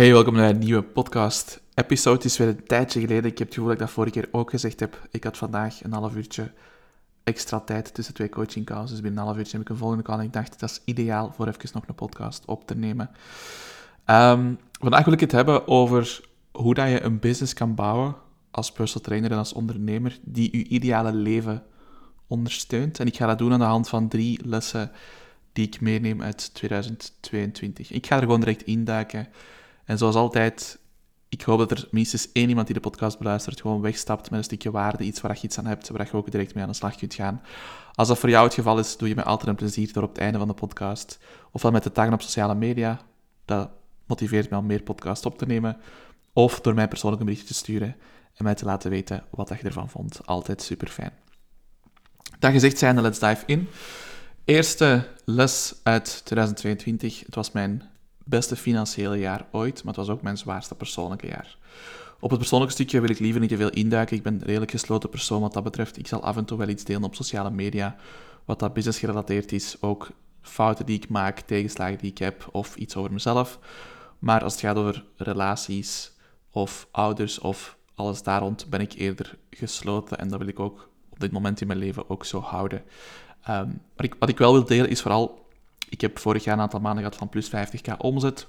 Hey, welkom bij een nieuwe podcast-episode. Het is weer een tijdje geleden. Ik heb het gevoel dat ik dat vorige keer ook gezegd heb. Ik had vandaag een half uurtje extra tijd tussen twee coaching calls. Dus binnen een half uurtje heb ik een volgende call. En ik dacht, dat is ideaal voor even nog een podcast op te nemen. Um, vandaag wil ik het hebben over hoe dat je een business kan bouwen als personal trainer en als ondernemer die je ideale leven ondersteunt. En ik ga dat doen aan de hand van drie lessen die ik meeneem uit 2022. Ik ga er gewoon direct induiken. En zoals altijd, ik hoop dat er minstens één iemand die de podcast beluistert gewoon wegstapt met een stukje waarde, iets waar je iets aan hebt, waar je ook direct mee aan de slag kunt gaan. Als dat voor jou het geval is, doe je mij altijd een plezier door op het einde van de podcast, ofwel met de taggen op sociale media, dat motiveert mij om meer podcasts op te nemen, of door mij persoonlijk een berichtje te sturen en mij te laten weten wat je ervan vond. Altijd super fijn. Dat gezegd zijnde, let's dive in. Eerste les uit 2022. Het was mijn beste financiële jaar ooit, maar het was ook mijn zwaarste persoonlijke jaar. Op het persoonlijke stukje wil ik liever niet te veel induiken. Ik ben een redelijk gesloten persoon wat dat betreft. Ik zal af en toe wel iets delen op sociale media, wat dat business gerelateerd is. Ook fouten die ik maak, tegenslagen die ik heb, of iets over mezelf. Maar als het gaat over relaties of ouders of alles daar rond, ben ik eerder gesloten. En dat wil ik ook op dit moment in mijn leven ook zo houden. Um, ik, wat ik wel wil delen is vooral ik heb vorig jaar een aantal maanden gehad van plus 50k omzet.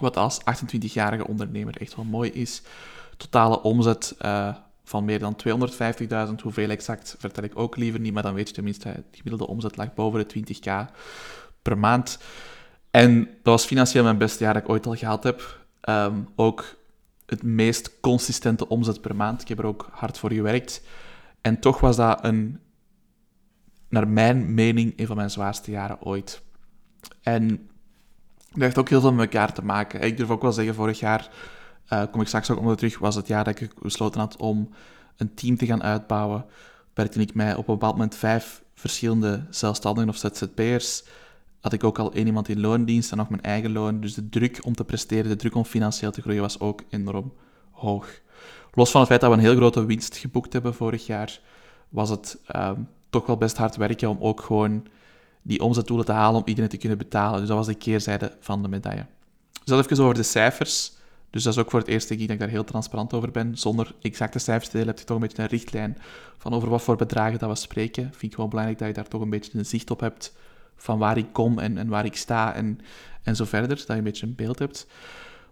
Wat als 28-jarige ondernemer echt wel mooi is. Totale omzet uh, van meer dan 250.000. Hoeveel exact vertel ik ook liever niet, maar dan weet je tenminste, de gemiddelde omzet lag boven de 20k per maand. En dat was financieel mijn beste jaar dat ik ooit al gehad heb. Um, ook het meest consistente omzet per maand. Ik heb er ook hard voor gewerkt. En toch was dat een, naar mijn mening, een van mijn zwaarste jaren ooit. En dat heeft ook heel veel met elkaar te maken. Ik durf ook wel zeggen, vorig jaar, uh, kom ik straks ook onder terug, was het jaar dat ik besloten had om een team te gaan uitbouwen. Werkte ik mij op een bepaald moment vijf verschillende zelfstandigen of ZZP'ers. Had ik ook al één iemand in loondienst en nog mijn eigen loon. Dus de druk om te presteren, de druk om financieel te groeien was ook enorm hoog. Los van het feit dat we een heel grote winst geboekt hebben vorig jaar, was het ehm, toch wel best hard werken om ook gewoon die omzetdoelen te halen om iedereen te kunnen betalen. Dus dat was de keerzijde van de medaille. Dus dat even over de cijfers. Dus dat is ook voor het eerste keer dat ik daar heel transparant over ben. Zonder exacte cijfers te delen heb je toch een beetje een richtlijn van over wat voor bedragen dat we spreken. Vind ik wel belangrijk dat je daar toch een beetje een zicht op hebt van waar ik kom en, en waar ik sta en, en zo verder. Dat je een beetje een beeld hebt.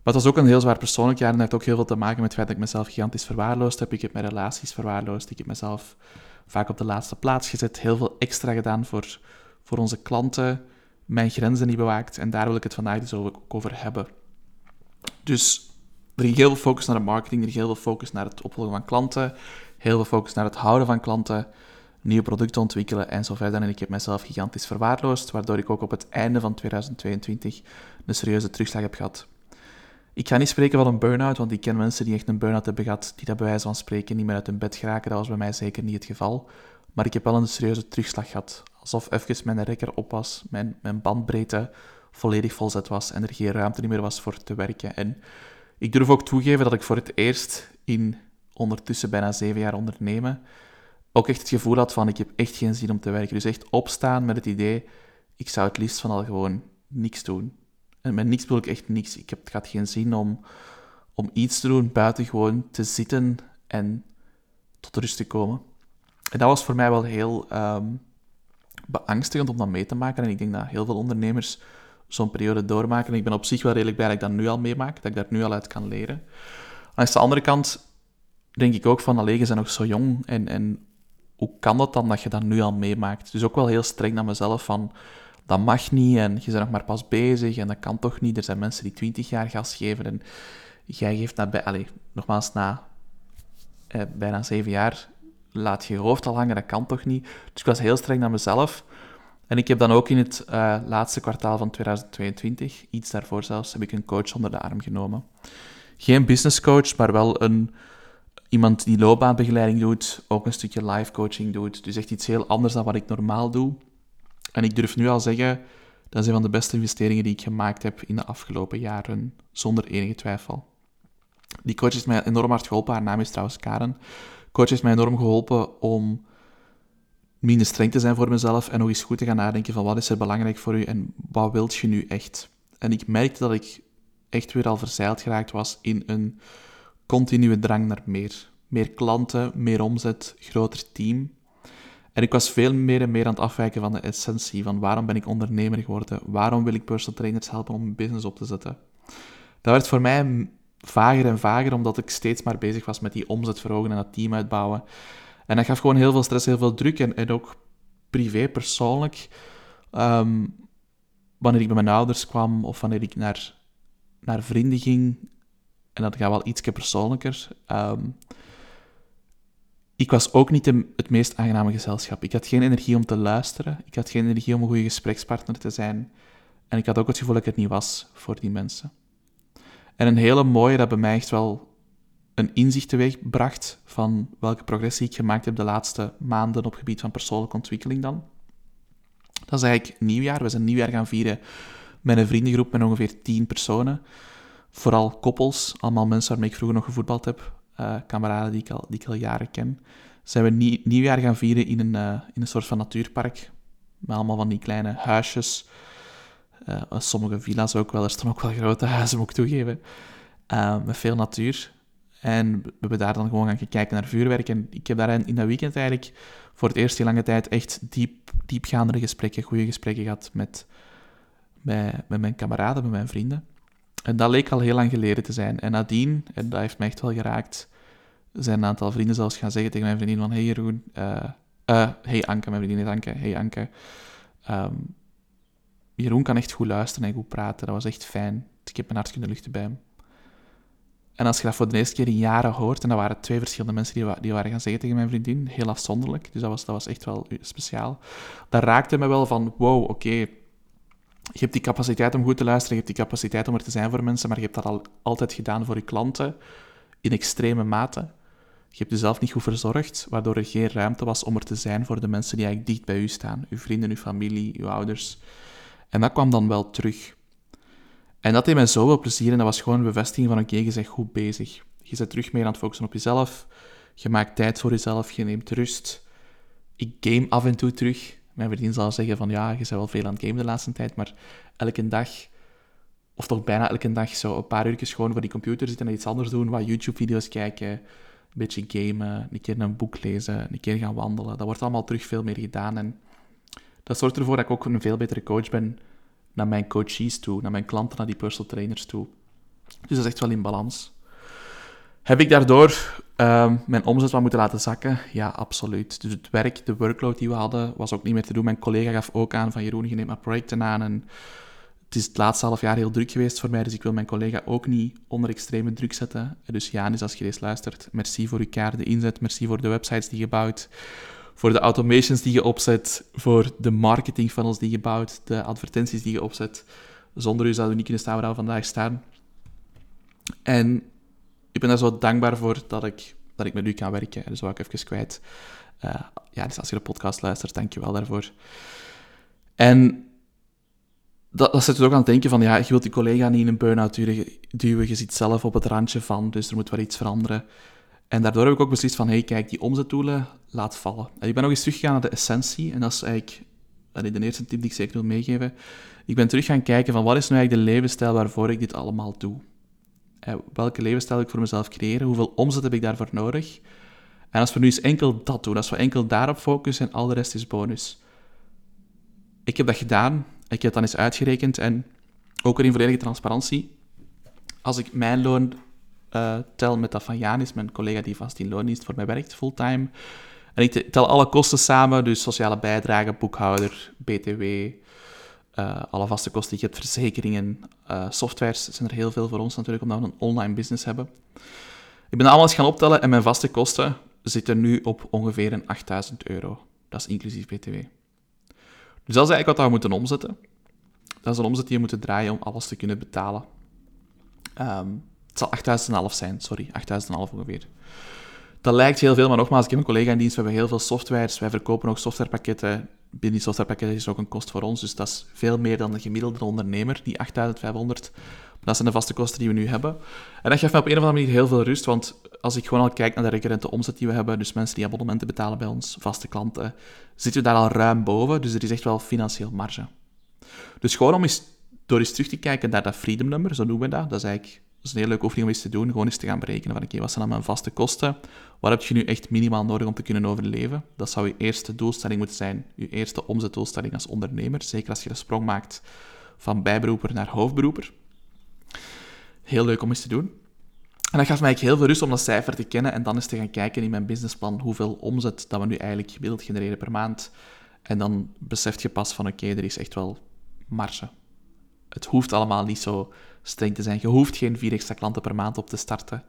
Maar het was ook een heel zwaar persoonlijk jaar en dat heeft ook heel veel te maken met het feit dat ik mezelf gigantisch verwaarloosd heb. Ik heb mijn relaties verwaarloosd. Ik heb mezelf vaak op de laatste plaats gezet. Heel veel extra gedaan voor voor onze klanten mijn grenzen niet bewaakt. En daar wil ik het vandaag dus ook over hebben. Dus er ging heel veel focus naar de marketing, er ging heel veel focus naar het opvolgen van klanten, heel veel focus naar het houden van klanten, nieuwe producten ontwikkelen en zo verder. En ik heb mezelf gigantisch verwaarloosd, waardoor ik ook op het einde van 2022 een serieuze terugslag heb gehad. Ik ga niet spreken van een burn-out, want ik ken mensen die echt een burn-out hebben gehad, die dat bij wijze van spreken niet meer uit hun bed geraken. Dat was bij mij zeker niet het geval. Maar ik heb wel een serieuze terugslag gehad alsof even mijn rekker op was, mijn, mijn bandbreedte volledig volzet was en er geen ruimte meer was voor te werken. En ik durf ook toegeven dat ik voor het eerst in ondertussen bijna zeven jaar ondernemen ook echt het gevoel had van ik heb echt geen zin om te werken. Dus echt opstaan met het idee, ik zou het liefst van al gewoon niks doen. En met niks bedoel ik echt niks. Ik heb, het geen zin om, om iets te doen buiten gewoon te zitten en tot rust te komen. En dat was voor mij wel heel ehm, beangstigend om dat mee te maken. En ik denk dat heel veel ondernemers zo'n periode doormaken. En ik ben op zich wel redelijk blij dat ik dat nu al meemaak, dat ik daar nu al uit kan leren. Aan de andere kant denk ik ook van, alleen je bent nog zo jong en, en hoe kan dat dan dat je dat nu al meemaakt? Dus ook wel heel streng naar mezelf van, dat mag niet en je bent nog maar pas bezig en dat kan toch niet. Er zijn mensen die 20 jaar gas geven en jij geeft dat bij, allez, nogmaals, na eh, bijna zeven jaar laat je hoofd al hangen, dat kan toch niet? Dus ik was heel streng naar mezelf. En ik heb dan ook in het uh, laatste kwartaal van 2022, iets daarvoor zelfs, heb ik een coach onder de arm genomen. Geen business coach, maar wel een, iemand die loopbaanbegeleiding doet, ook een stukje life coaching doet. Dus echt iets heel anders dan wat ik normaal doe. En ik durf nu al zeggen, dat is een van de beste investeringen die ik gemaakt heb in de afgelopen jaren, zonder enige twijfel. Die coach heeft mij enorm hard geholpen. Haar naam is trouwens Karen coach heeft mij enorm geholpen om minder streng te zijn voor mezelf en nog eens goed te gaan nadenken van wat is er belangrijk voor u en wat wilt je nu echt. En ik merkte dat ik echt weer al verzeild geraakt was in een continue drang naar meer. Meer klanten, meer omzet, groter team. En ik was veel meer en meer aan het afwijken van de essentie van waarom ben ik ondernemer geworden? Waarom wil ik personal trainers helpen om een business op te zetten? Dat werd voor mij vager en vager, omdat ik steeds maar bezig was met die omzet verhogen en dat team uitbouwen. En dat gaf gewoon heel veel stress, heel veel druk en, en ook privé, persoonlijk. Ehm, wanneer ik bij mijn ouders kwam of wanneer ik naar, naar vrienden ging, en dat gaat wel iets persoonlijker. Ehm, ik was ook niet het meest aangename gezelschap. Ik had geen energie om te luisteren. Ik had geen energie om een goede gesprekspartner te zijn. En ik had ook het gevoel dat ik het niet was voor die mensen. En een hele mooie dat bij mij echt wel een inzicht teweeg bracht van welke progressie ik gemaakt heb de laatste maanden op gebied van persoonlijke ontwikkeling dan. Dat is eigenlijk nieuwjaar. We zijn nieuwjaar gaan vieren met een vriendengroep met ongeveer tien personen. Vooral koppels, allemaal mensen waarmee ik vroeger nog gevoetbald heb. Uh, kameraden die ik, al, die ik al jaren ken. Zijn we nieuwjaar gaan vieren in een, uh, in een soort van natuurpark. Met allemaal van die kleine huisjes. Uh, sommige villa's ook wel. Er staan ook wel grote huizen, moet ik toegeven. met veel natuur. En we hebben daar dan gewoon gaan kijken naar vuurwerk. En ik heb daar in dat weekend eigenlijk voor het eerst in lange tijd echt diep, diepgaandere gesprekken, goede gesprekken gehad met, met, met mijn kameraden, met mijn vrienden. En dat leek al heel lang geleden te zijn. En nadien, en dat heeft mij echt wel geraakt, zijn een aantal vrienden zelfs gaan zeggen tegen mijn vriendin van... Hey Jeroen, uh, hey Anke, mijn vriendin is Anke. Hey Anke, um, Jeroen kan echt goed luisteren en goed praten. Dat was echt fijn. Ik heb mijn hart kunnen luchten bij hem. En als je dat voor de eerste keer in jaren hoort, en dat waren twee verschillende mensen die, die waren gaan zeggen tegen mijn vriendin, heel afzonderlijk, dus dat was, dat was echt wel speciaal, dat raakte me wel van, wow, oké, je hebt die capaciteit om goed te luisteren, je hebt die capaciteit om er te zijn voor mensen, maar je hebt dat al altijd gedaan voor je klanten, in extreme mate. Je hebt jezelf niet goed verzorgd, waardoor er geen ruimte was om er te zijn voor de mensen die eigenlijk dicht bij u staan. Uw vrienden, uw familie, uw ouders. En dat kwam dan wel terug. En dat deed mij zoveel plezier en dat was gewoon een bevestiging van oké, je bent goed bezig. Je bent terug meer aan het focussen op jezelf. Je maakt tijd voor jezelf, je neemt rust. Ik game af en toe terug. Mijn vriendin zal zeggen van ja, je bent wel veel aan het gamen de laatste tijd, maar elke dag, of toch bijna elke dag, zo een paar uurtjes gewoon voor die computer zitten en iets anders doen, wat YouTube-video's kijken, een beetje gamen, een keer een boek lezen, een keer gaan wandelen. Dat wordt allemaal terug veel meer gedaan en dat zorgt ervoor dat ik ook een veel betere coach ben naar mijn coaches toe, naar mijn klanten, naar die personal trainers toe. Dus dat is echt wel in balans. Heb ik daardoor uh, mijn omzet wat moeten laten zakken? Ja, absoluut. Dus het werk, de workload die we hadden, was ook niet meer te doen. Mijn collega gaf ook aan van Jeroen, je neemt maar projecten aan en het is het laatste half jaar heel druk geweest voor mij, dus ik wil mijn collega ook niet onder extreme druk zetten. Dus Janis, als je deze luistert, merci voor uw kaart, de inzet, merci voor de websites die je bouwt, voor de automations die je opzet, voor de marketing funnels die je bouwt, de advertenties die je opzet. Zonder u zouden we niet kunnen staan waar we vandaag staan. En ik ben daar zo dankbaar voor dat ik, dat ik met u kan werken. Dus wou ik even kwijt. Uh, ja, dus als je de podcast luistert, dank je wel daarvoor. En dat, dat zet je ook aan het denken van, ja, je wilt je collega niet in een burn-out duwen, je zit zelf op het randje van, dus er moet wel iets veranderen. En daardoor heb ik ook beslist van, hey, kijk, die omzetdoelen, laat vallen. En ik ben nog eens teruggegaan naar de essentie, en dat is eigenlijk de eerste tip die ik zeker wil meegeven. Ik ben terug gaan kijken van, wat is nu eigenlijk de levensstijl waarvoor ik dit allemaal doe? Eh, welke levensstijl ik voor mezelf creëren? Hoeveel omzet heb ik daarvoor nodig? En als we nu eens enkel dat doen, als we enkel daarop focussen en al de rest is bonus. Ik heb dat gedaan, ik heb dan eens uitgerekend en ook weer in volledige transparantie. Als ik mijn loon uh, tel met dat van Janis, mijn collega die vast in loondienst voor mij werkt, fulltime. En ik tel alle kosten samen, dus sociale bijdrage, boekhouder, btw, eh, alle vaste kosten die je hebt, verzekeringen, uh, softwares zijn er heel veel voor ons natuurlijk, omdat we een online business hebben. Ik ben eens gaan optellen en mijn vaste kosten zitten nu op ongeveer een 8000 euro. Dat is inclusief btw. Dus dat is eigenlijk wat we moeten omzetten. Dat is een omzet die je moet draaien om alles te kunnen betalen. Um, het zal 8.500 zijn, sorry, 8.500 ongeveer. Dat lijkt heel veel, maar nogmaals, ik heb een collega in dienst, we hebben heel veel softwares, wij verkopen ook softwarepakketten. Binnen die softwarepakketten is ook een kost voor ons, dus dat is veel meer dan de gemiddelde ondernemer, die 8500. Dat zijn de vaste kosten die we nu hebben. En dat geeft me op een of andere manier heel veel rust, want als ik gewoon al kijk naar de recurrente omzet die we hebben, dus mensen die abonnementen betalen bij ons, vaste klanten, zitten we daar al ruim boven, dus er is echt wel financieel marge. Dus gewoon om eens door eens terug te kijken naar dat freedom number, zo noemen we dat. Dat is eigenlijk is een heel leuke oefening om eens te doen. Gewoon eens te gaan berekenen van, oké, wat zijn dan mijn vaste kosten? Wat heb je nu echt minimaal nodig om te kunnen overleven? Dat zou je eerste doelstelling moeten zijn. Je eerste omzetdoelstelling als ondernemer. Zeker als je de sprong maakt van bijberoeper naar hoofdberoeper. Heel leuk om eens te doen. En dat gaf mij heel veel rust om dat cijfer te kennen en dan eens te gaan kijken in mijn businessplan hoeveel omzet dat we nu eigenlijk gemiddeld genereren per maand. En dan beseft je pas van oké, er is echt wel marge. Het hoeft allemaal niet zo streng te zijn. Je hoeft geen vier extra klanten per maand op te starten.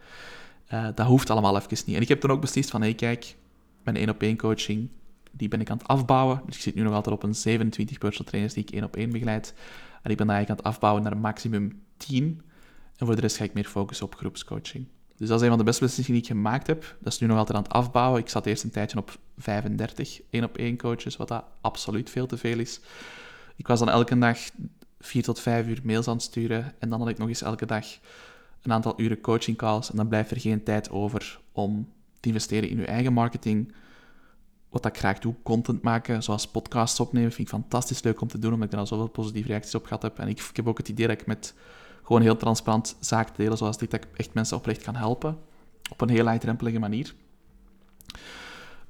Uh, dat hoeft allemaal even niet. En ik heb dan ook beslist van, hé hey, kijk, mijn één op één coaching, die ben ik aan het afbouwen. Dus ik zit nu nog altijd op een 27 personal trainers die ik één op één begeleid. En ik ben eigenlijk aan het afbouwen naar maximum 10. En voor de rest ga ik meer focussen op groepscoaching. Dus dat is een van de beste beslissingen die ik gemaakt heb. Dat is nu nog altijd aan het afbouwen. Ik zat eerst een tijdje op 35 één op één coaches, wat dat absoluut veel te veel is. Ik was dan elke dag vier tot vijf uur mails aan het sturen. En dan had ik nog eens elke dag een aantal uren coaching calls. En dan blijft er geen tijd over om te investeren in je eigen marketing. Wat ik graag doe, content maken, zoals podcasts opnemen, vind ik fantastisch leuk om te doen, omdat ik er al zoveel positieve reacties op gehad heb. En ik, ik heb ook het idee dat ik met gewoon heel transparant zaken delen, zoals dit, dat ik echt mensen oprecht kan helpen. Op een heel laagdrempelige manier.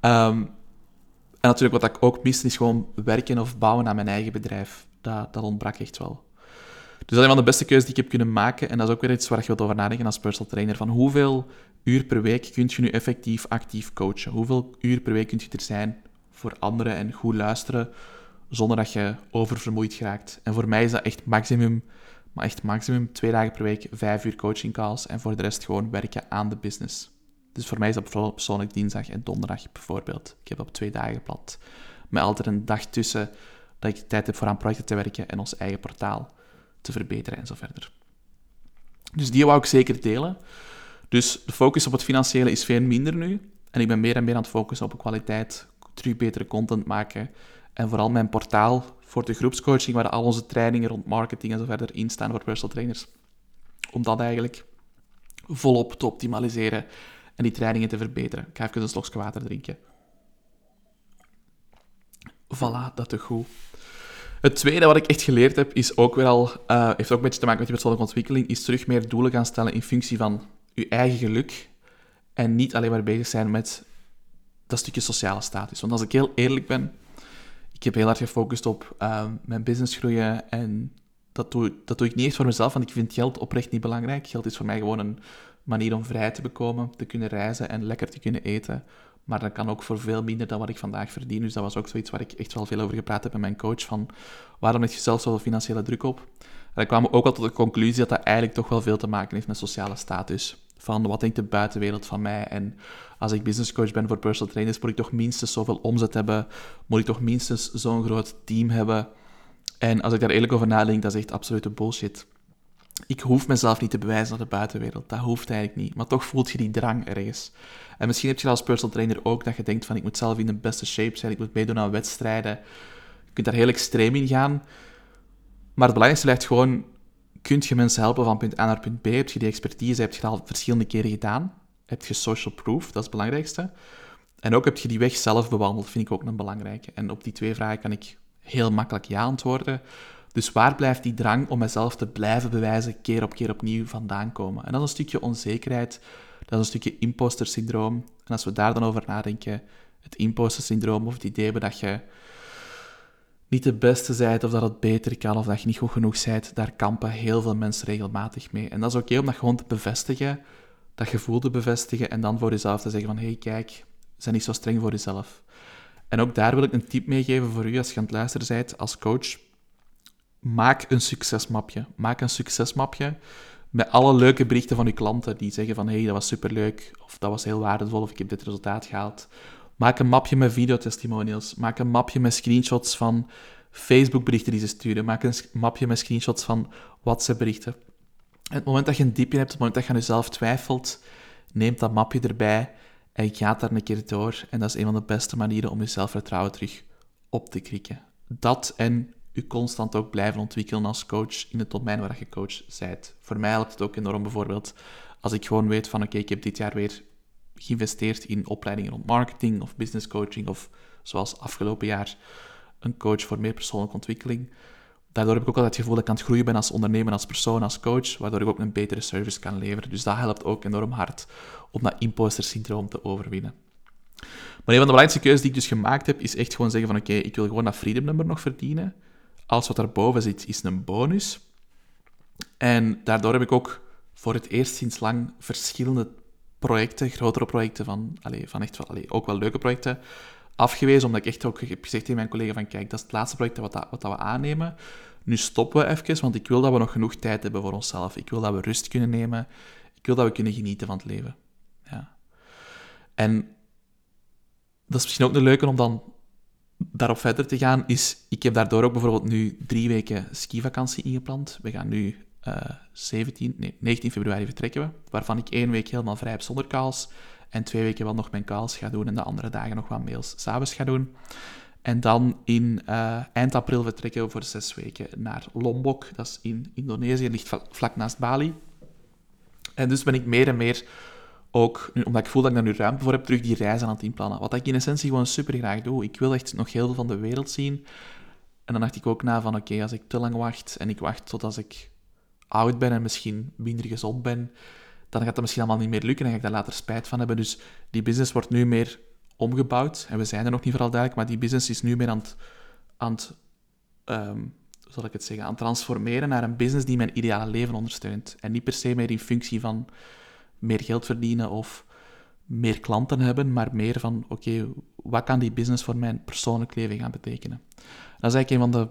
Um, en natuurlijk wat ik ook miste, is gewoon werken of bouwen aan mijn eigen bedrijf dat, dat ontbrak echt wel. Dus dat is een van de beste keuzes die ik heb kunnen maken. En dat is ook weer iets waar je wilt over nadenken als personal trainer. Van hoeveel uur per week kun je nu effectief actief coachen? Hoeveel uur per week kun je er zijn voor anderen en goed luisteren zonder dat je oververmoeid geraakt? En voor mij is dat echt maximum, maar echt maximum twee dagen per week, vijf uur coaching calls en voor de rest gewoon werken aan de business. Dus voor mij is dat bijvoorbeeld persoonlijk dinsdag en donderdag bijvoorbeeld. Ik heb op twee dagen plat. Met altijd een dag tussen dat ik tijd heb voor aan projecten te werken en ons eigen portaal te verbeteren en zo verder. Dus die wou ik zeker delen. Dus de focus op het financiële is veel minder nu. En ik ben meer en meer aan het focussen op kwaliteit, terug betere content maken. En vooral mijn portaal voor de groepscoaching, waar al onze trainingen rond marketing en zo verder in staan voor personal trainers. Om dat eigenlijk volop te optimaliseren en die trainingen te verbeteren. Ik ga even een slokje water drinken. Voilà, dat is goed. Het tweede wat ik echt geleerd heb, is ook wel, uh, heeft ook een beetje te maken met je persoonlijke ontwikkeling, is terug meer doelen gaan stellen in functie van je eigen geluk. En niet alleen maar bezig zijn met dat stukje sociale status. Want als ik heel eerlijk ben, ik heb heel hard gefocust op uh, mijn business groeien en dat doe, dat doe ik niet echt voor mezelf, want ik vind geld oprecht niet belangrijk. Geld is voor mij gewoon een manier om vrij te bekomen, te kunnen reizen en lekker te kunnen eten. Maar dat kan ook voor veel minder dan wat ik vandaag verdien. Dus dat was ook zoiets waar ik echt wel veel over gepraat heb met mijn coach. Van waarom heb je zelf zoveel financiële druk op? En ik kwam ook wel tot de conclusie dat dat eigenlijk toch wel veel te maken heeft met sociale status. Van wat denkt de buitenwereld van mij? En als ik businesscoach ben voor personal trainers, moet ik toch minstens zoveel omzet hebben? Moet ik toch minstens zo'n groot team hebben? En als ik daar eerlijk over nadenk, dat is echt absolute bullshit. Ik hoef mezelf niet te bewijzen aan de buitenwereld. Dat hoeft eigenlijk niet. Maar toch voelt je die drang ergens. En misschien heb je als personal trainer ook dat je denkt van ik moet zelf in de beste shape zijn, ik moet meedoen aan wedstrijden. Je kunt daar heel extreem in gaan. Maar het belangrijkste lijkt gewoon, kun je mensen helpen van punt A naar punt B? Heb je die expertise, heb je dat al verschillende keren gedaan? Heb je social proof, dat is het belangrijkste. En ook heb je die weg zelf bewandeld, vind ik ook een belangrijke. En op die twee vragen kan ik heel makkelijk ja antwoorden. Dus waar blijft die drang om mezelf te blijven bewijzen, keer op keer opnieuw vandaan komen? En dat is een stukje onzekerheid, dat is een stukje imposter syndroom. En als we daar dan over nadenken, het imposter syndroom of het idee dat je niet de beste bent of dat het beter kan of dat je niet goed genoeg bent, daar kampen heel veel mensen regelmatig mee. En dat is oké om dat gewoon te bevestigen, dat gevoel te bevestigen en dan voor jezelf te zeggen van hé, hey, kijk, zijn niet zo streng voor jezelf. En ook daar wil ik een tip meegeven voor u als je aan het luisteren bent als coach. Maak een succesmapje. Maak een succesmapje met alle leuke berichten van uw klanten die zeggen van hey, dat was superleuk, of dat was heel waardevol, of ik heb dit resultaat gehaald. Maak een mapje met videotestimonials. Maak een mapje met screenshots van Facebook-berichten die ze sturen. Maak een mapje met screenshots van WhatsApp-berichten. Het moment dat je een diepje hebt, het moment dat je aan jezelf twijfelt, neem dat mapje erbij en gaat daar een keer door. En dat is een van de beste manieren om je zelfvertrouwen terug op te krikken. Dat en je constant ook blijven ontwikkelen als coach in het domein waar je coach bent. Voor mij helpt het ook enorm bijvoorbeeld als ik gewoon weet van oké, ik heb dit jaar weer geïnvesteerd in opleidingen rond marketing of business coaching of zoals afgelopen jaar een coach voor meer persoonlijke ontwikkeling. daardoor heb ik ook altijd het gevoel dat ik aan het groeien ben als ondernemer, als persoon, als coach, waardoor ik ook een betere service kan leveren. Dus dat helpt ook enorm hard om dat imposter syndroom te overwinnen. Maar een van de belangrijkste keuzes die ik dus gemaakt heb, is echt gewoon zeggen van oké, ik wil gewoon dat freedom number nog verdienen. Alles wat daarboven zit, is een bonus. En daardoor heb ik ook voor het eerst sinds lang verschillende projecten, grotere projecten van, allez, van echt wel, allez, ook wel leuke projecten, afgewezen, omdat ik echt ook heb gezegd tegen mijn collega van kijk, dat is het laatste project wat, dat, wat dat we aannemen. Nu stoppen we even, want ik wil dat we nog genoeg tijd hebben voor onszelf. Ik wil dat we rust kunnen nemen. Ik wil dat we kunnen genieten van het leven. Ja. En dat is misschien ook een leuke om dan daarop verder te gaan, is ik heb daardoor ook bijvoorbeeld nu drie weken skivakantie ingepland. We gaan nu 17, eh, nee, 19 februari vertrekken we, waarvan ik één week helemaal vrij heb zonder calls en twee weken wel nog mijn calls ga doen en de andere dagen nog wat mails s'avonds ga doen. En dan in uh, eind april vertrekken we voor zes weken naar Lombok. Dat is in Indonesië, ligt vlak naast Bali. En dus ben ik meer en meer ook, omdat ik voel dat ik daar nu ruimte voor heb, terug die reizen aan het inplannen. Wat ik in essentie gewoon super graag doe. Ik wil echt nog heel veel van de wereld zien. En dan dacht ik ook na van, oké, als ik te lang wacht en ik wacht tot als ik oud ben en misschien minder gezond ben, dan gaat dat misschien allemaal niet meer lukken en ga ik daar later spijt van hebben. Dus die business wordt nu meer omgebouwd. En we zijn er nog niet vooral duidelijk, maar die business is nu meer aan het, aan het um, zal ik het zeggen, aan het transformeren naar een business die mijn ideale leven ondersteunt. En niet per se meer in functie van meer geld verdienen of meer klanten hebben, maar meer van, oké, wat kan die business voor mijn persoonlijk leven gaan betekenen? Dat is eigenlijk een van de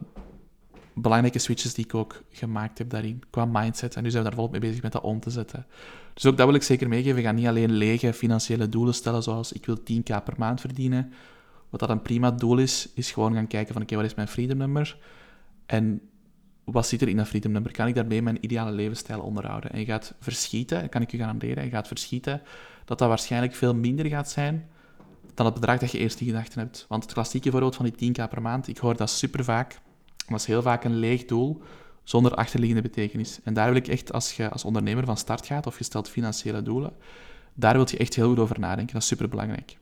belangrijke switches die ik ook gemaakt heb daarin, qua mindset. En nu zijn we daar volop mee bezig met dat om te zetten. Dus ook dat wil ik zeker meegeven. We gaan niet alleen lege financiële doelen stellen, zoals ik wil 10k per maand verdienen. Wat dat een prima doel is, is gewoon gaan kijken van, oké, wat is mijn freedom number? En wat zit er in dat freedom number? Kan ik daarmee mijn ideale levensstijl onderhouden? En je gaat verschieten, kan ik je garanderen, je gaat verschieten dat dat waarschijnlijk veel minder gaat zijn dan het bedrag dat je eerst in gedachten hebt. Want het klassieke voorbeeld van die 10k per maand, ik hoor dat super vaak. Dat is heel vaak een leeg doel zonder achterliggende betekenis. En daar wil ik echt, als je als ondernemer van start gaat of je stelt financiële doelen, daar wil je echt heel goed over nadenken. Dat is super belangrijk.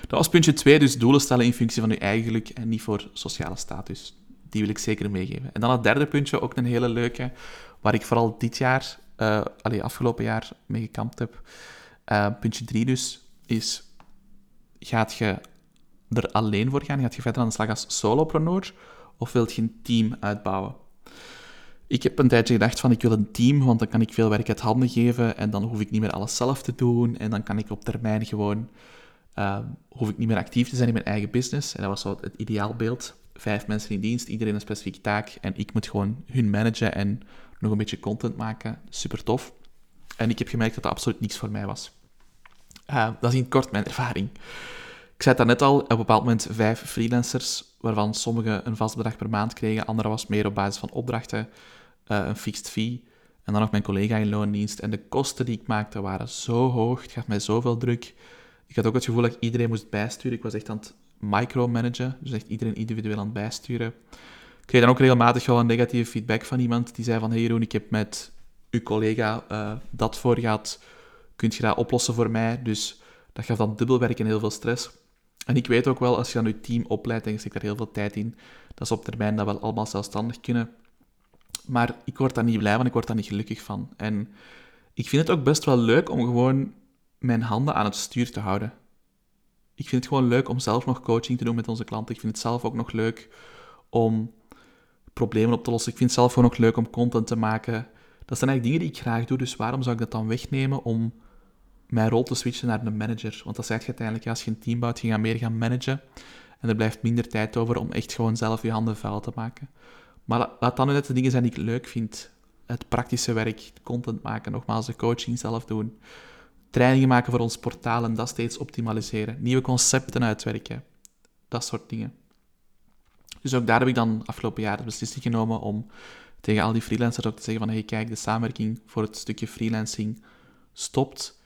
Dat was puntje 2, dus doelen stellen in functie van je eigen geluk en niet voor sociale status. Die wil ik zeker meegeven. En dan het derde puntje, ook een hele leuke, waar ik vooral dit jaar, uh, allee, afgelopen jaar mee gekampt heb. Uh, puntje 3 dus, is gaat je er alleen voor gaan? Gaat je verder aan de slag als solopreneur? Of wilt je een team uitbouwen? Ik heb een tijdje gedacht van ik wil een team, want dan kan ik veel werk uit handen geven en dan hoef ik niet meer alles zelf te doen en dan kan ik op termijn gewoon, uh, hoef ik niet meer actief te zijn in mijn eigen business. En dat was zo het ideaalbeeld. Vijf mensen in dienst, iedereen een specifieke taak en ik moet gewoon hun managen en nog een beetje content maken. Super tof. En ik heb gemerkt dat dat absoluut niks voor mij was. Uh, dat is in kort mijn ervaring. Ik zei het net al, op een bepaald moment vijf freelancers, waarvan sommigen een vast bedrag per maand kregen, anderen was meer op basis van opdrachten, uh, een fixed fee. En dan nog mijn collega in loondienst. En de kosten die ik maakte waren zo hoog, het gaf mij zoveel druk. Ik had ook het gevoel dat ik iedereen moest bijsturen. Ik was echt aan het micromanagen, dus echt iedereen individueel aan het bijsturen. Ik kreeg dan ook regelmatig wel een negatieve feedback van iemand die zei van hey Jeroen, ik heb met uw collega uh, dat voor gehad, kunt je dat oplossen voor mij? Dus dat gaf dan dubbelwerk en heel veel stress. En ik weet ook wel, als je dan je team opleidt en je steekt daar heel veel tijd in, dat ze op termijn dat wel allemaal zelfstandig kunnen. Maar ik word daar niet blij van, ik word daar niet gelukkig van. En ik vind het ook best wel leuk om gewoon mijn handen aan het stuur te houden. Ik vind het gewoon leuk om zelf nog coaching te doen met onze klanten. Ik vind het zelf ook nog leuk om problemen op te lossen. Ik vind het zelf gewoon nog leuk om content te maken. Dat zijn eigenlijk dingen die ik graag doe, dus waarom zou ik dat dan wegnemen om mijn rol te switchen naar een manager. Want dat zegt je uiteindelijk, als je een team bouwt, je gaat meer gaan managen. En er blijft minder tijd over om echt gewoon zelf je handen vuil te maken. Maar laat dan nu net de dingen zijn die ik leuk vind. Het praktische werk, content maken, nogmaals de coaching zelf doen. Trainingen maken voor ons portaal en dat steeds optimaliseren. Nieuwe concepten uitwerken. Dat soort dingen. Dus ook daar heb ik dan afgelopen jaar de beslissing genomen om tegen al die freelancers ook te zeggen van hey kijk, de samenwerking voor het stukje freelancing stopt.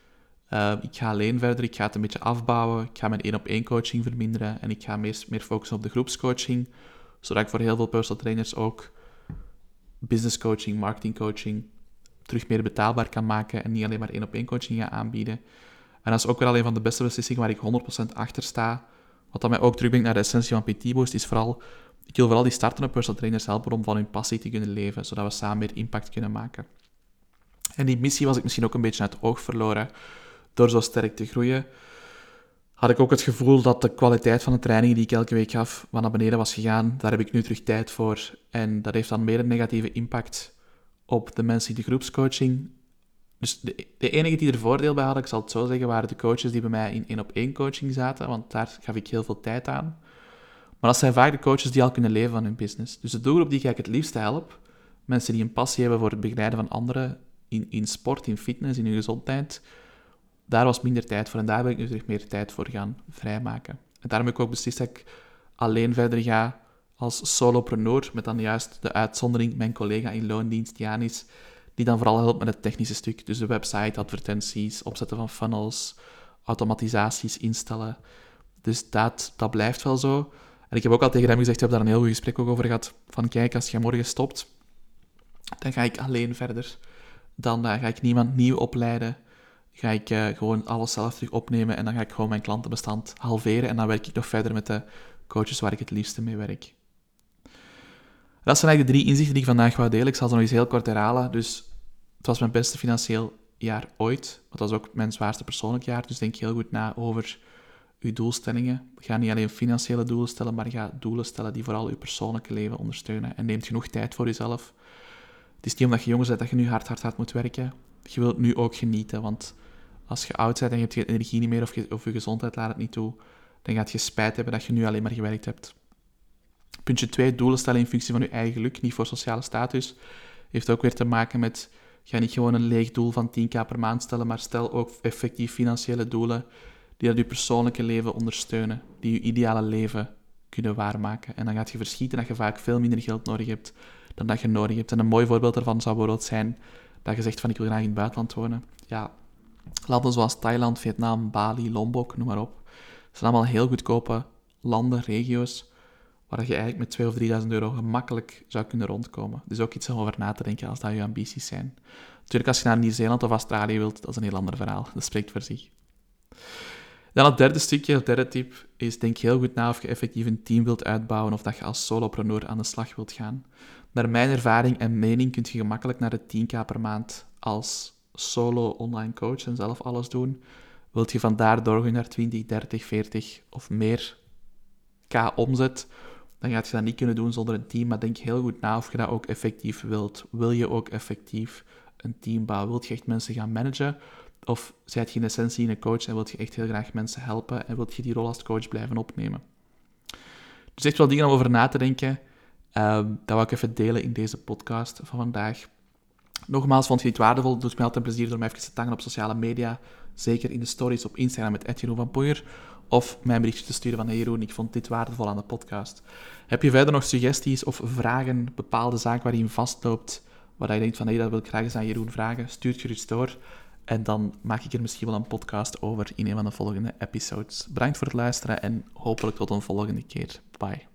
Uh, ik ga alleen verder, ik ga het een beetje afbouwen, ik ga mijn één-op-één coaching verminderen en ik ga meer, meer focussen op de groepscoaching, zodat ik voor heel veel personal trainers ook business coaching, marketing coaching terug meer betaalbaar kan maken en niet alleen maar één-op-één coaching ga aanbieden. En dat is ook wel een van de beste beslissingen waar ik 100% achter sta. Wat dat mij ook terugbrengt naar de essentie van PT Boost, is vooral ik wil vooral die startende personal trainers helpen om van hun passie te kunnen leven, zodat we samen meer impact kunnen maken. En die missie was ik misschien ook een beetje uit het oog verloren door zo sterk te groeien. Had ik ook het gevoel dat de kwaliteit van de trainingen die ik elke week gaf, wat naar beneden was gegaan. Daar heb ik nu terug tijd voor. En dat heeft dan meer een negatieve impact op de mensen die de groepscoaching dus de, de enige die er voordeel bij hadden, ik zal het zo zeggen, waren de coaches die bij mij in één op één coaching zaten, want daar gaf ik heel veel tijd aan. Maar dat zijn vaak de coaches die al kunnen leven van hun business. Dus de doelgroep die ik het liefst help, mensen die een passie hebben voor het begeleiden van anderen in, in sport, in fitness, in hun gezondheid, daar was minder tijd voor en daar ben ik nu terug meer tijd voor gaan vrijmaken. En daarom heb ik ook beslist dat ik alleen verder ga als solopreneur, met dan juist de uitzondering mijn collega in loondienst, Janis, die dan vooral helpt met het technische stuk. Dus de website, advertenties, opzetten van funnels, automatisaties instellen. Dus dat, dat blijft wel zo. En ik heb ook al tegen hem gezegd, ik heb daar een heel goed gesprek ook over gehad, van kijk, als je morgen stopt, dan ga ik alleen verder. Dan uh, ga ik niemand nieuw opleiden. Ga ik uh, gewoon alles zelf terug opnemen en dan ga ik gewoon mijn klantenbestand halveren en dan werk ik nog verder met de coaches waar ik het liefste mee werk. Dat zijn eigenlijk de drie inzichten die ik vandaag wou delen. Ik zal ze nog eens heel kort herhalen. Dus het was mijn beste financieel jaar ooit. Het was ook mijn zwaarste persoonlijk jaar. Dus denk heel goed na over uw doelstellingen. Ga niet alleen financiële doelen stellen, maar ga doelen stellen die vooral uw persoonlijke leven ondersteunen. En neem genoeg tijd voor jezelf. Het is niet omdat je jong bent dat je nu hard, hard, hard moet werken. Je wilt nu ook genieten, want als je oud bent en je hebt geen energie niet meer of je, of je gezondheid laat het niet toe, dan gaat je spijt hebben dat je nu alleen maar gewerkt hebt. Puntje 2, doelen stellen in functie van je eigen geluk, niet voor sociale status. Heeft ook weer te maken met, ga niet gewoon een leeg doel van 10k per maand stellen, maar stel ook effectief financiële doelen die dat je persoonlijke leven ondersteunen, die je ideale leven kunnen waarmaken. En dan gaat je verschieten dat je vaak veel minder geld nodig hebt dan dat je nodig hebt. En een mooi voorbeeld daarvan zou bijvoorbeeld zijn dat je zegt van ik wil graag in het buitenland wonen. Ja, landen zoals Thailand, Vietnam, Bali, Lombok, noem maar op. Het zijn allemaal heel goedkope landen, regio's, waar je eigenlijk met 2.000 of 3.000 euro gemakkelijk zou kunnen rondkomen. Dus ook iets om over na te denken als dat je ambities zijn. Natuurlijk, als je naar Nieuw-Zeeland of Australië wilt, dat is een heel ander verhaal. Dat spreekt voor zich. Dan het derde stukje, het derde tip, is denk heel goed na of je effectief een team wilt uitbouwen of dat je als solopreneur aan de slag wilt gaan. Naar mijn ervaring en mening kun je gemakkelijk naar de 10k per maand als solo online coach en zelf alles doen. Wilt je vandaar doorgaan naar 20, 30, 40 of meer k omzet, dan gaat je dat niet kunnen doen zonder een team. Maar denk heel goed na of je dat ook effectief wilt. Wil je ook effectief een team bouwen? Wilt je echt mensen gaan managen? Of zijt je in essentie een coach en wilt je echt heel graag mensen helpen en wilt je die rol als coach blijven opnemen? Dus echt wel dingen om over na te denken. Um, dat wil ik even delen in deze podcast van vandaag. Nogmaals, vond je dit waardevol? Het doet mij altijd plezier door mij even te tangen op sociale media. Zeker in de stories op Instagram met Jeroen van Poijer. Of mij een berichtje te sturen van hey Jeroen, ik vond dit waardevol aan de podcast. Heb je verder nog suggesties of vragen, bepaalde zaken waar je vastloopt, waar je denkt van hey, dat wil ik graag eens aan Jeroen vragen? Stuur gerust door. En dan maak ik er misschien wel een podcast over in een van de volgende episodes. Bedankt voor het luisteren en hopelijk tot een volgende keer. Bye.